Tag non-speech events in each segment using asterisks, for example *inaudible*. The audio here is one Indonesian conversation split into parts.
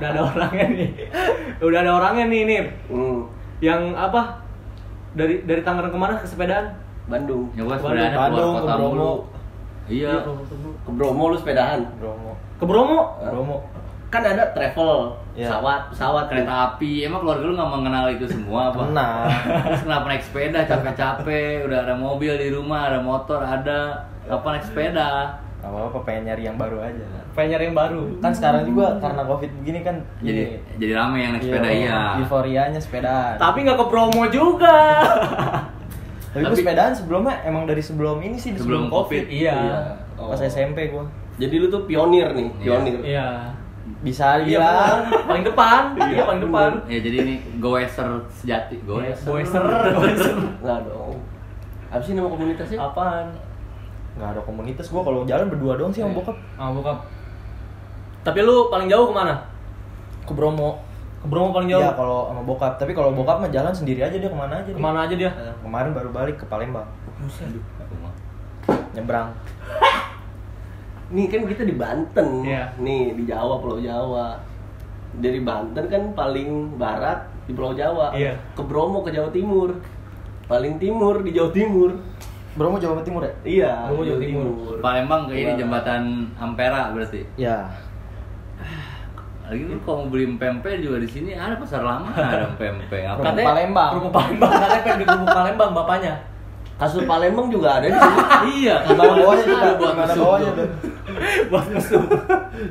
udah ada orangnya nih udah ada orangnya nih nih Hmm, yang apa dari dari Tangerang ke mana ke sepedaan Bandung. Ya gua keluar Bandung, ke Bromo. mulu. Iya. Ke Bromo lu sepedahan. Bromo. ke Bromo Bromo. Kan ada travel, Iya. pesawat, pesawat Kereta api, emang keluarga lu nggak mengenal itu semua apa? Kenal. Terus kenapa naik sepeda capek-capek, udah ada mobil di rumah, ada motor, ada apa naik sepeda? Gak apa-apa pengen nyari yang baru aja. pengen nyari yang baru Kan sekarang juga karena covid begini kan Jadi ini, jadi rame yang naik sepeda iya. Euforianya sepedaan. tapi nggak ke Bromo juga *laughs* Tapi, Tapi- sepedaan sebelumnya emang dari sebelum ini sih Sebelum sebelum, covid. Covid. iya Oh. Pas SMP gua. Jadi lu tuh pionir nih, Iya. pionir. iya Bisa iya dibilang. bener. paling depan iya Iya, paling depan Ya jadi ini goeser sejati, goeser. Boyser. Enggak dong. Apa sih nama komunitasnya? Apaan? Nggak ada komunitas gua kalau jalan berdua doang sih sama Iya. bokap. Ah, bokap. Tapi lu paling jauh ke mana? Ke Bromo. Ke Bromo paling jauh? Iya kalau sama bokap. Tapi kalau bokap mah jalan sendiri aja dia ke mana aja. dia. Ke mana aja dia? Eh, kemarin baru balik ke Palembang. Nyebrang. *laughs* Nih kan kita di Banten. Iya. Nih di Jawa, Pulau Jawa. Dari Banten kan paling barat di Pulau Jawa. Iya. Ke Bromo ke Jawa Timur. Paling timur di Jawa Timur. Bromo Jawa Timur ya? Iya, Bromo, Jawa Timur. Palembang ke ini Iya. jembatan Ampera berarti. Ya. Lagi lu kalau mau beli pempek juga di sini ada pasar lama ada pempek. Apa? Palembang. Kerupuk Palembang. Katanya pengen di Palembang bapaknya. Kasus Palembang juga ada di sini. *laughs* iya, Di bawah bawahnya juga. Ada buat mesum bawahnya. Buat mesum.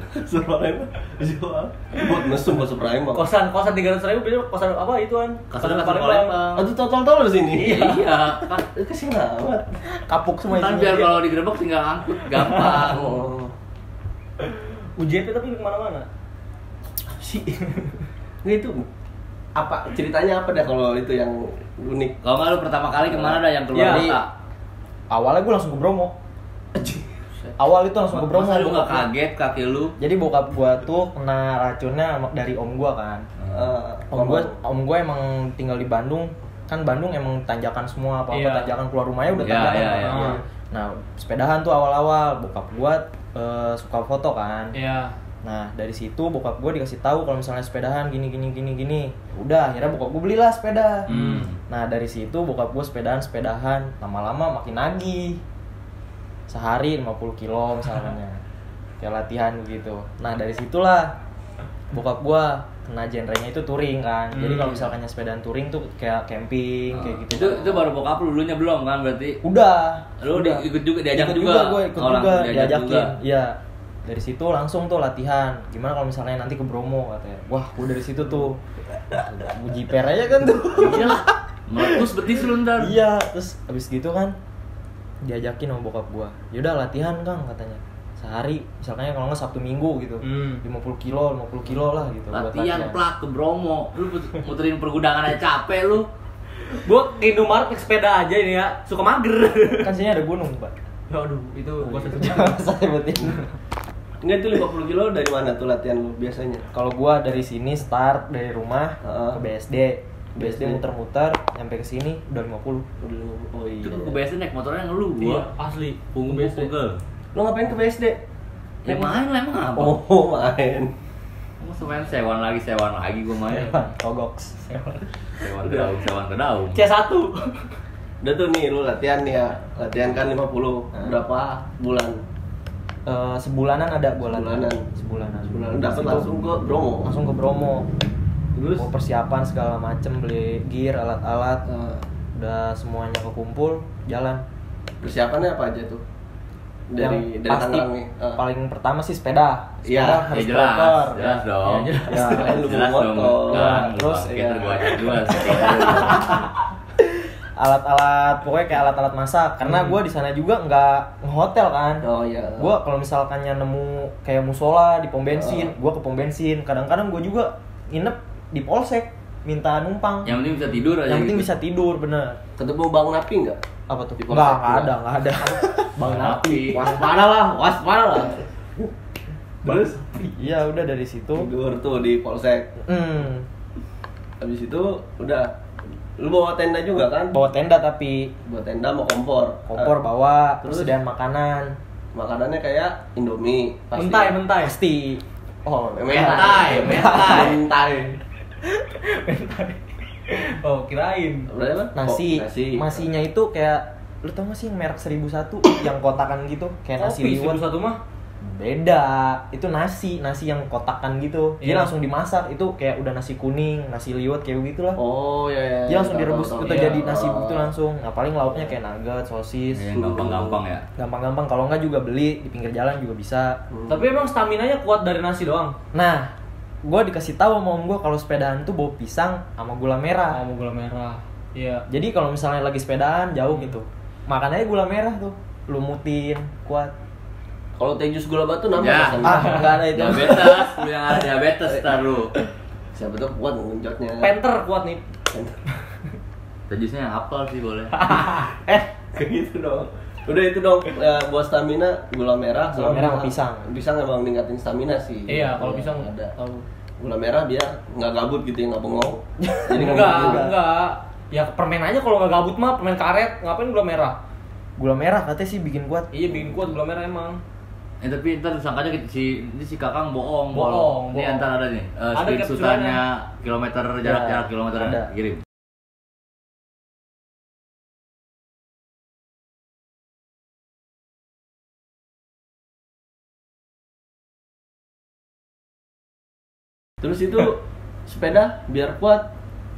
Kasus Palembang dijual. Buat mesum kasus Palembang. Kosan kosan tiga ratus ribu beli kosan apa itu kan? Kosan Palembang. Aduh total-total di sini. Iya, iya. Kasihan amat. Kapuk semua kan biar kalau digerebek tinggal angkut gampang. *laughs* Oh. UJP tapi ke mana-mana. sih nggak itu apa ceritanya apa dah kalau itu yang unik Kalau nggak lu pertama kali ke mana dah yang keluar Iya. kota? Awalnya gue langsung ke Bromo. Awal itu langsung ke Bromo. Masa lu nggak kaget kaki lu? Jadi bokap gua tuh kena racunnya dari om gua kan. Eh, Om gua om gua emang tinggal di Bandung. Kan Bandung emang tanjakan semua apa apa Iya. tanjakan keluar rumahnya udah Iya, tanjakan. iya, kan. iya, iya. Nah, sepedahan tuh awal-awal bokap gua eh, suka foto kan. Iya. Nah dari situ bokap gue dikasih tahu kalau misalnya sepedahan gini gini gini gini. Udah akhirnya bokap gue belilah sepeda. Hmm. Nah dari situ bokap gue sepedahan sepedahan lama-lama makin nagih. Sehari 50 kilo misalnya. *laughs* Kayak latihan gitu. Nah dari situlah bokap gue kena genrenya itu touring kan. Jadi Hmm. kalau misalkannya sepedaan touring tuh kayak camping kayak gitu. Itu itu baru bokap lu, dulunya belum kan berarti? Udah. Lu di- udah. ikut juga diajak Ikut juga. gue ikut Oh, juga langsung diajak diajakin. juga. Iya. Dari situ langsung tuh latihan. Gimana kalau misalnya nanti ke Bromo katanya. Wah, gue dari situ tuh gue jiper aja kan tuh. Iya. Meletus betis lu ntar. iya, terus abis gitu kan diajakin sama bokap gua. Yaudah latihan Kang katanya. Sehari misalnya kalau nggak Sabtu Minggu gitu. Hmm. 50 kilo, 50 kilo lah gitu buat Latihan plak ke Bromo. Lu muterin pergudangan aja capek lu. Gua ke Indomaret naik sepeda aja ini ya, suka mager. Kan sini ada gunung, Pak. Aduh, itu gua setuju. *laughs* Jangan saya sebutin. Nggak itu 50 kilo dari mana tuh latihan lu biasanya Kalau gua dari sini start dari rumah Heeh. ke BSD. BSD BSD. muter-muter sampai ke sini udah 50. oh iya Itu ke BSD naik motornya ngeluh Iya, gua. asli. Punggung BSD. pegel. lu ngapain ke BSD Ya main lah emang apa? oh *laughs* main Masa main sewan lagi, sewan lagi gua main. Togoks. Sewan ke daun, sewan ke daun. C1. udah tuh nih lu latihan nih ya latihan kan 50 berapa bulan Eh, sebulanan ada gua latihan. Sebulanan. Sebulanan. Sebulanan dapat langsung ke Bromo langsung ke Bromo. terus Mau persiapan segala macem beli gear, alat-alat. eh, Udah semuanya kekumpul, jalan. persiapannya apa aja tuh dari Yang dari pasti eh. paling pertama sih sepeda. Iya, Sepeda Ya harus jelas, proper. jelas dong. Ya, jelas. Ya, lu Jelas bawa dong. motor. Kan, Terus, terus kita gua ajak dua. *laughs* Alat-alat pokoknya kayak alat-alat masak karena Hmm. gua di sana juga nggak ngehotel kan. oh iya Gua kalau misalkannya nemu kayak musola di pom bensin, Oh. gua ke pom bensin. Kadang-kadang gua juga nginep di polsek minta numpang. Yang penting bisa tidur aja. Yang penting gitu. bisa tidur bener. ketemu Bang Napi nggak Apa tuh? Enggak juga. ada, enggak ada. *laughs* Bang Napi. waspada lah waspada lah terus Iya, udah dari situ. tidur tuh di polsek Hmm, habis itu udah lu bawa tenda juga kan bawa tenda tapi bawa tenda mau kompor kompor Eh, bawa, terus? sediaan makanan. makanannya kayak Indomie pasti Mentai, mentai. Pasti. Oh, Mentai, mentai. mentai *laughs* Oh, kirain. Nasi, Oh, nasi nasinya itu kayak lu tau gak sih yang merek 1001 yang kotakan gitu kayak nasi Kopi liwet satu mah. Beda itu nasi nasi yang kotakan gitu dia Iya. langsung dimasak itu kayak udah nasi kuning nasi liwet kayak gitu lah oh ya ya dia langsung tahu, direbus tahu, itu tahu. jadi Iya. nasi itu langsung nah paling lauknya kayak nugget sosis Yang gampang-gampang ya. gampang-gampang kalau nggak juga beli di pinggir jalan juga bisa Hmm. Tapi emang stamina-nya kuat dari nasi doang. nah gue dikasih tahu sama om gue kalau sepedaan tuh bawa pisang sama gula merah Oh, mau gula merah. Iya. jadi kalau misalnya lagi sepedaan jauh gitu makan aja gula merah tuh lumutin kuat kalau teh jus gula batu nambah Ya. rasanya. ah nggak ada itu Diabetes, lu yang ada diabetes ntar lu. siapa tuh kuat ngenjotnya Penter kuat nih. Tajusnya yang apel sih boleh. *laughs* eh kayak gitu dong udah itu dong eh, buat stamina gula merah Gula merah sama pisang. pisang emang ningkatin stamina sih Iya, kalau pisang ada tahu. gula merah biar nggak gabut gitu ya nggak bengong *laughs* jadi nggak Enggak, enggak. Ya permen aja kalau nggak gabut mah permen karet, ngapain gula merah? gula merah katanya sih bikin kuat Iya bikin kuat gula merah emang. Eh tapi ntar sangkanya si ini si kakang bohong. Bohong, Ini bohong. antar ada nih. Uh, Ada screenshotannya kilometer jarak-jarak Ya, kilometer ada. kirim. terus itu sepeda biar kuat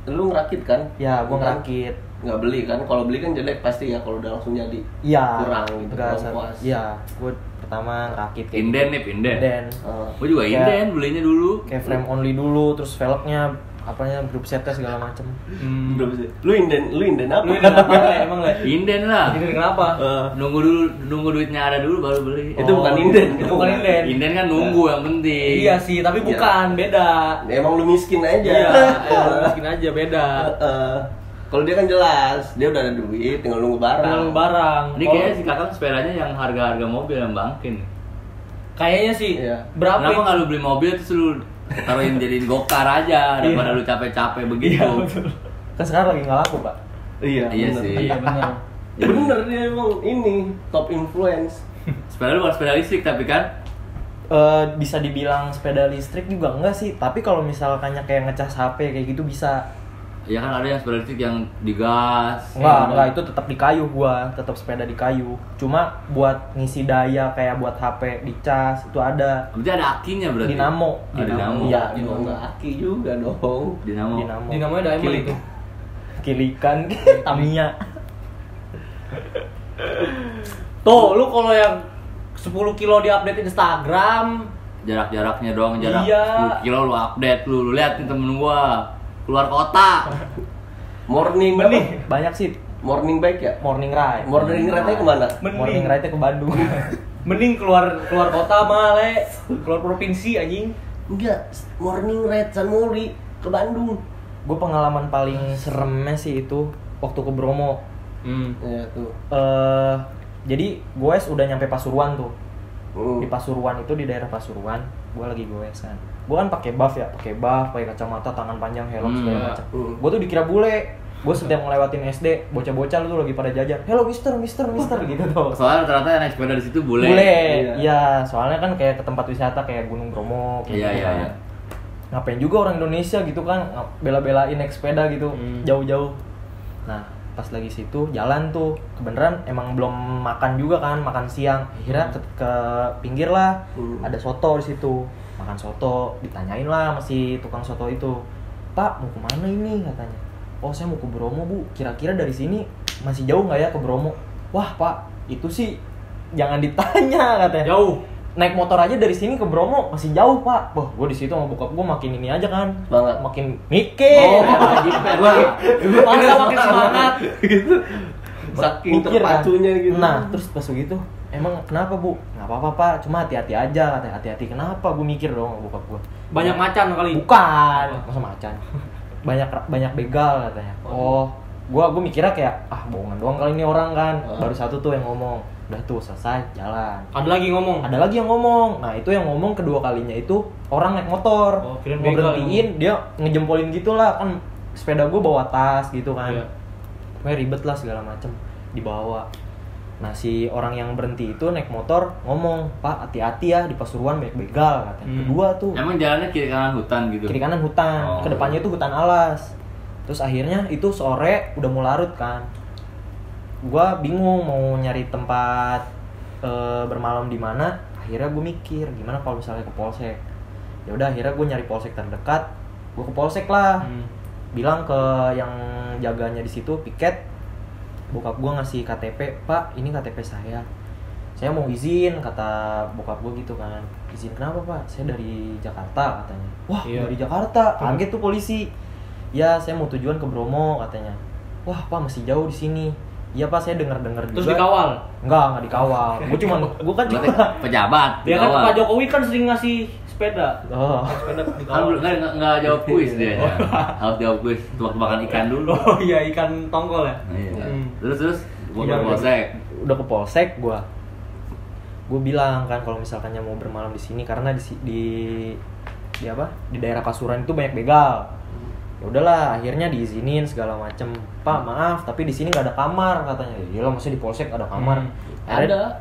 lu ngerakit kan ya gua ngerakit nggak beli kan kalau beli kan jelek pasti ya kalau udah langsung jadi iya kurang gitu kurang puas iya gua pertama ngerakit kayak Inden gitu. nih, inden. inden Eh, Gue juga Kayak- inden belinya dulu. kayak frame only dulu terus velgnya apanya grup setnya segala macem Hmm. belum sih lu inden lu inden apa Lu ini kenapa *laughs* Le? emang le? Inden lah. Ini kenapa? Eh, Nunggu dulu, nunggu duitnya ada dulu baru beli. Itu bukan inden. Itu bukan inden. Inden kan nunggu yang penting. Iya sih, tapi bukan, beda. emang lu miskin aja Iya, ya, mungkin aja beda. *laughs* Eh, kalau dia kan jelas dia udah ada duit tinggal nunggu barang Tinggal barang. Ini kayaknya si kakak sepedanya yang harga-harga mobil yang bangkin. kayaknya sih. Iya. Berapa? Kenapa nggak lu beli mobil terus lu taruhin jadiin gokar aja daripada lu capek-capek begitu. Iya, betul. kan sekarang lagi nggak laku pak iya Iya bener. sih. Iya benar. ya bener dia emang ini top influence Sepeda lu bukan sepeda listrik tapi kan Eh, bisa dibilang sepeda listrik juga enggak sih tapi kalau misalkannya kayak ngecas HP kayak gitu bisa ya kan ada yang sepeda listrik yang digas. Enggak, Ya, enggak itu tetap di kayu gua, tetap sepeda di kayu. Cuma buat ngisi daya kayak buat HP dicas itu ada Berarti ada akinya berarti. Dinamo. Ah, dinamo. Iya, di dinamo. aki juga dong Dinamo. dinamo. Namanya diamond Kilik. itu. Kilikan *laughs* Tamiya. Tuh, lu kalau yang 10 kilo di update Instagram, Jarak-jaraknya doang, jarak Iya. 10 kilo lu update lu. Lu lihat nih temen gua keluar kota. morning Benih. Banyak sih morning bike ya morning ride. morning ride ke mana Morning ride ke Bandung. *laughs* mending keluar keluar kota mah le, keluar provinsi anjing. enggak morning ride San Mori ke Bandung gue pengalaman paling seremnya sih itu waktu ke Bromo. Hmm. ya tuh eh jadi gue udah nyampe Pasuruan tuh. Hmm. Di Pasuruan itu di daerah Pasuruan, gue lagi goes kan. Gue kan pakai buff ya, pakai buff, pakai kacamata, tangan panjang, helm Hmm. segala macam. Hmm. Gue tuh dikira bule. Gue setiap ngelewatin SD, bocah-bocah tuh lagi pada jajan. Hello Mister, Mister, Mister *laughs* gitu tuh. Soalnya rata-rata yang naik sepeda di situ bule. Bule. Iya. Iya, soalnya kan kayak ke tempat wisata kayak Gunung Bromo kayak Iya, gitu iya, kan. iya. Ngapain juga orang Indonesia gitu kan bela-belain naik sepeda gitu Hmm. jauh-jauh. Nah, pas lagi situ jalan tuh kebenaran emang belum makan juga kan, makan siang. Akhirnya ke, ke pinggir lah. Hmm. Ada soto di situ. Makan soto, ditanyain lah masih tukang soto itu. Pak, mau ke mana ini katanya? Oh, saya mau ke Bromo, Bu. Kira-kira dari sini masih jauh nggak ya ke Bromo? Wah, Pak, itu sih jangan ditanya katanya Jauh. Naik motor aja dari sini ke Bromo masih jauh pak. Wah gue di situ sama bokap gue makin ini aja kan. Semangat. makin mikir. Oh, jiper lah. Masa makin semangat. gitu. Saking Mikir kan. terpacunya gitu. Nah terus pas begitu emang kenapa bu? Nggak apa-apa pak. Cuma hati-hati aja katanya hati-hati. Kenapa? Gue mikir dong bokap gue Banyak macan kali. bukan. Masa macan? Banyak banyak begal katanya. Oh gue gue mikirnya kayak ah bohongan doang kali ini orang kan. Oh. baru satu tuh yang ngomong udah tuh selesai jalan Ada lagi ngomong. ada lagi yang ngomong nah itu yang ngomong kedua kalinya itu orang naik motor Oh, kirain mau berhentiin dia ngejempolin gitulah kan sepeda gue bawa tas gitu kan Iya. Pokoknya ribet lah segala macem dibawa Nah si orang yang berhenti itu naik motor ngomong, Pak hati-hati ya di Pasuruan banyak begal katanya. Hmm. Kedua tuh Emang jalannya kiri kanan hutan gitu. kiri kanan hutan, Oh. ke depannya itu hutan alas. Terus akhirnya itu sore udah mau larut kan. Gua bingung mau nyari tempat eh, bermalam di mana. Akhirnya gue mikir gimana kalau misalnya ke polsek. Ya udah akhirnya gue nyari polsek terdekat. Gue ke polsek lah. Hmm. Bilang ke yang jaganya di situ piket. Bokap gue ngasih KTP, Pak ini KTP saya. Saya mau izin kata bokap gue gitu kan. Izin kenapa pak? Saya dari Jakarta katanya. Wah Iya. dari Jakarta. Kaget tuh polisi. Ya saya mau tujuan ke Bromo katanya. Wah pak masih jauh di sini. Iya pak saya dengar dengar juga. Terus dikawal. Enggak enggak dikawal. Gue cuma *laughs* gue kan cuma. pejabat. Dia kan. Pak Jokowi kan sering ngasih sepeda. Oh. Sepeda Kan dikawal. belum- nggak nggak- nggak jawab kuis dia. Oh. Harus jawab kuis. Tebak-tebakan *laughs* ikan dulu. Oh iya ikan tongkol ya. Iya. Hmm. Terus terus gua Iya, ke polsek. udah ke polsek gua gue bilang kan kalau misalkannya mau bermalam di sini karena di di di apa di daerah Pasuruan itu banyak begal ya udahlah akhirnya diizinin segala macem pak maaf tapi di sini nggak ada kamar katanya ya lah maksudnya di polsek ada kamar Hmm. Akhirnya-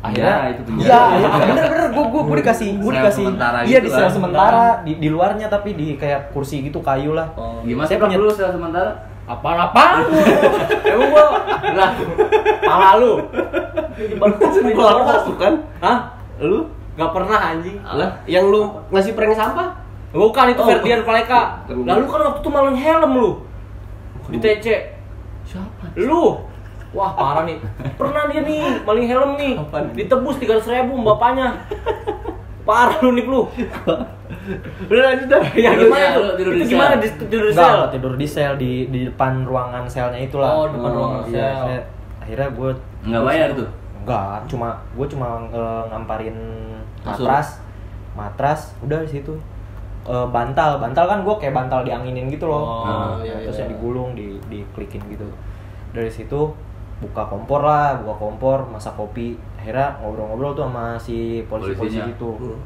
akhirnya Iya, itu penjara. iya iya, bener bener gue gue gue dikasih gue Sel dikasih iya gitu di sel kan. sementara di di luarnya tapi di kayak kursi gitu kayu lah Oh. Gimana Saya sih punya- dulu setelah sementara? Apaan lu? Emang gua Lah, pala lu. *laughs* Masuk kan? Hah? Lu? Gak pernah anjing. Lah, yang lu ngasih prank sampah? Bukan itu Oh. Ferdian Paleka. Lalu kan waktu itu maling helm lu. Di TC. siapa? Lu. Wah parah nih. *laughs* Pernah dia nih maling helm nih. Apaan? Ditebus 300 ribu bapaknya. Parah lu nih lu. Udah lanjut dah. Ya Tidur gimana tuh? tidur Itu di gimana sel. di tidur di sel? tidur di sel di di depan ruangan selnya itulah. Oh, depan ruangan iya, sel. saya- akhirnya gue Nggak bayar tuh. Enggak, cuma gue cuma eh, ngamparin Kasur. matras, matras, udah di situ. Eh, bantal, bantal kan gue kayak bantal dianginin gitu loh. Oh, Nah, iya, terus iya. yang digulung, di diklikin gitu. Dari situ buka kompor lah, buka kompor, masak kopi. Akhirnya ngobrol-ngobrol tuh sama si polisi-polisi gitu. Hmm.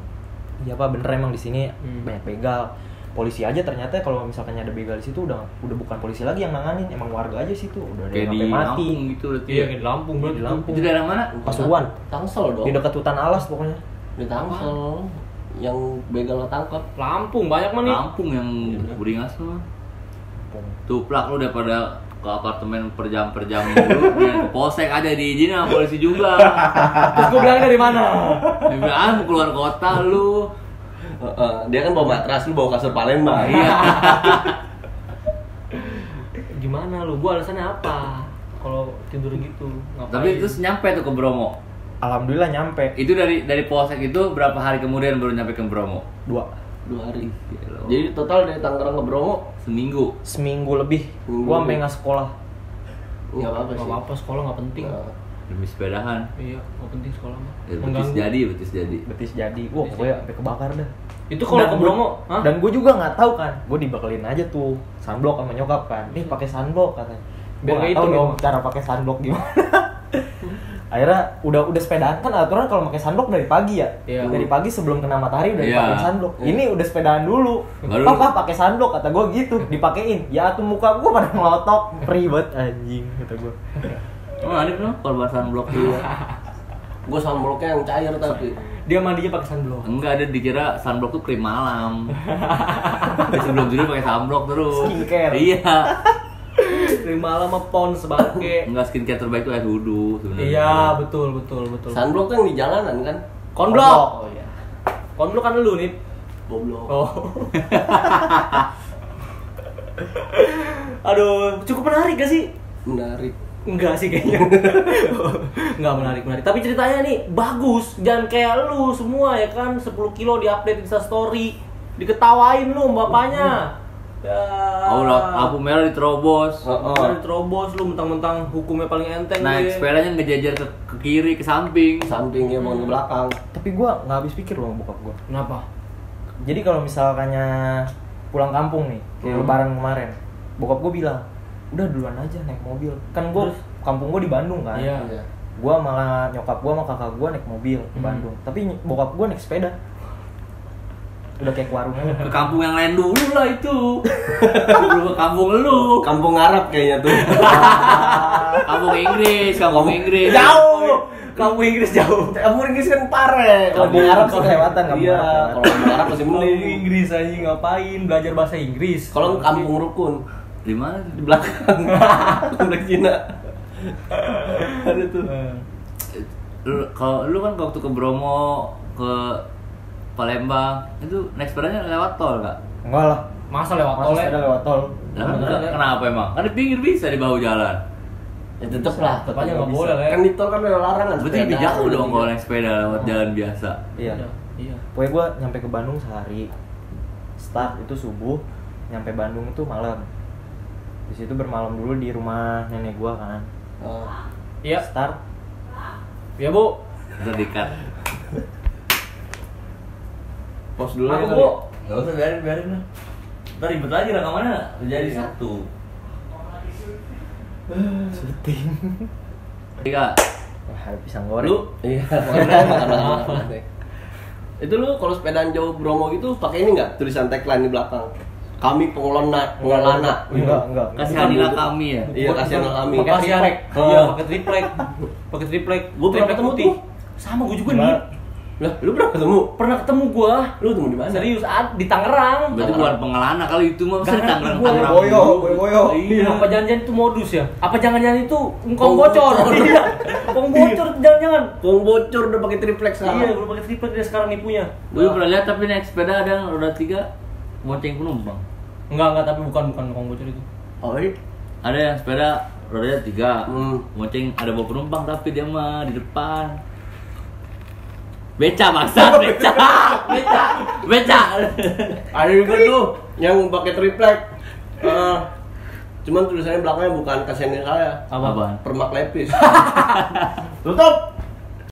Iya pak bener emang di sini Hmm. banyak begal. Polisi aja ternyata kalau misalkan ada begal di situ udah udah bukan polisi lagi yang nanganin, emang warga aja situ udah ada Kayak yang di sampai mati. Lampung gitu berarti. Iya, ya. di Lampung Di berarti. Lampung. Itu daerah mana? Pasuruan. Tangsel dong. Di dekat hutan alas pokoknya. Di Tangsel. Yang begal tangkap. Lampung banyak mah nih. Lampung yang beringas mah. Tuplak lu daripada ke apartemen per jam per jam dulu *laughs* ke polsek aja diizinin sama polisi juga Terus gue bilang dari mana? dia bilang ah mau keluar kota lu Heeh, dia kan bawa matras, lu bawa kasur Palembang. iya Gimana lu? Gua alasannya apa? Kalau tidur gitu, ngapain? tapi terus nyampe tuh ke Bromo Alhamdulillah nyampe itu dari dari polsek itu berapa hari kemudian baru nyampe ke Bromo dua Dua hari. Gila. Jadi total dari Tangerang ke Bromo seminggu seminggu lebih. Seminggu Gua sampai nggak sekolah. nggak apa-apa Nggak sih. apa-apa, sekolah nggak penting. Nah, demi sepedahan Iya, nggak penting sekolah mah. ya, betis jadi betis jadi Betis jadi. Wah pokoknya sampai kebakar dah. Itu kalau ke gua- Bromo, hah? Dan gue juga nggak tahu kan. Gue dibekelin aja tuh sunblock sama nyokap kan. Nih pakai sunblock katanya. Gue nggak tahu dong ya? cara pakai sunblock gimana. *laughs* Akhirnya udah udah sepedaan kan aturan kalau pakai sunblock dari pagi ya. Iya. Dari pagi sebelum kena matahari udah Iya. dipakai sunblock. Ini udah sepedaan dulu. Baru- Papa pakai sunblock kata gue gitu. Dipakein. Ya tuh muka gue pada ngelotok. Ribet anjing kata gue. emang ada belum korban sunblock dulu *laughs* Gue sunblocknya yang cair tapi. Dia mandinya pakai sunblock. enggak ada dikira sunblock tuh krim malam *laughs* Dia sebelum tidur pakai sunblock terus Skincare. iya Lima lama pons bangke. *laughs* enggak skincare terbaik tuh air wudhu sebenarnya Iya, betul, betul, betul. Sunblock yang di jalanan kan? Konblok. Oh iya. Konblok kan lu nih. Goblok. Oh. *laughs* Aduh, cukup menarik gak sih? Menarik. Enggak sih kayaknya. *laughs* Enggak menarik, menarik. Tapi ceritanya nih bagus. Jangan kayak lu semua ya kan 10 kilo di-update Insta story. Diketawain lu bapaknya. Ya. oh lamp- lampu merah diterobos Heeh. Baru terobos lu mentang-mentang hukumnya paling enteng naik gue. sepedanya ngejajar ke, ke kiri ke samping Sampingnya bukan ke belakang. Tapi gue nggak habis pikir loh bokap gue. Kenapa? Jadi kalau misalkannya pulang kampung nih, kayak Hmm. lebaran kemarin, bokap gue bilang, udah duluan aja naik mobil. Kan gue Terus? kampung gue di Bandung kan. Iya. Iya. Gue malah nyokap gue sama kakak gue naik mobil ke Hmm. Bandung. Tapi bokap gue naik sepeda. Udah kayak ke warung aja. ke kampung yang lain dulu lah itu belum ke kampung lu Kampung Arab kayaknya tuh. *laughs* Kampung Inggris, kampung Inggris. Jauh. Kamu Inggris jauh. Kamu Inggris kan pare. Kalau di Arab sih kelewatan kamu Iya, Arab. kalau kampung Arab masih mending. Inggris aja ngapain belajar bahasa Inggris? Kalau kampung rukun Di mana? di belakang *laughs* komplek Cina. *laughs* Ada tuh. Lu kalau lu kan waktu ke Bromo ke Palembang itu naik sepedanya lewat tol kak? Enggak lah. Masa lewat Masa tol sepeda ya? lewat tol. Lah, ya? kenapa emang? Kan di pinggir bisa di bahu jalan. Ya tetep lah, tetep Tepatnya nggak bisa. boleh lah ya. Kan di tol kan ada larangan. Berarti lebih jauh dong kalau naik sepeda lewat jalan biasa. Iya. Iya. Pokoknya gue nyampe ke Bandung sehari. Start itu subuh, nyampe Bandung itu malam. Di situ bermalam dulu di rumah nenek gua kan. Oh. Iya. Start Ya bu. Ntar dikat. Pos dulu Aku ya. bu. Gak usah biarin biarin lah. Ntar ribet lagi rekamannya jadi satu. syuting. Tiga. Wah, ada pisang goreng. Lu iya. *laughs* Itu lu kalau sepedaan jauh Bromo gitu pakai ini enggak tulisan tagline di belakang? Kami pengelola pengelola. Enggak, enggak. Kasihanilah kami ya. Iya, kasihan kami. Pakai Kasihan. triplek. Iya, pakai triplek. Pakai triplek. Gua pernah Triplek ketemu putih. tuh. Sama gue juga nih. Lah, lu pernah ketemu? Pernah ketemu gua. Lu ketemu di mana? Serius, ad- di Tangerang. Berarti bukan pengelana kali itu mah ngerti Tangerang gua. Tangerang. Boyo, boyo, boyo. Iya. Apa jangan-jangan itu modus ya? Apa jangan-jangan itu engkong Kong bocor? *laughs* Iya. Kong bocor jangan-jangan. Kong bocor udah pakai triplek Iya, sekarang. gue pakai triplek dia sekarang nipunya. Gue pernah lihat tapi naik sepeda ada yang roda tiga bonceng penumpang. Enggak, enggak, tapi bukan bukan kong bocor itu. Oh, iya. Ada yang sepeda rodanya tiga, Hmm. bonceng ada bawa penumpang tapi dia mah di depan. Beca bangsa, *laughs* beca, beca, beca. Ada juga tuh yang pakai triplek. Eh, cuman tulisannya belakangnya bukan kasihan saya. Apa? Apaan? Permak lepis. *laughs* Tutup.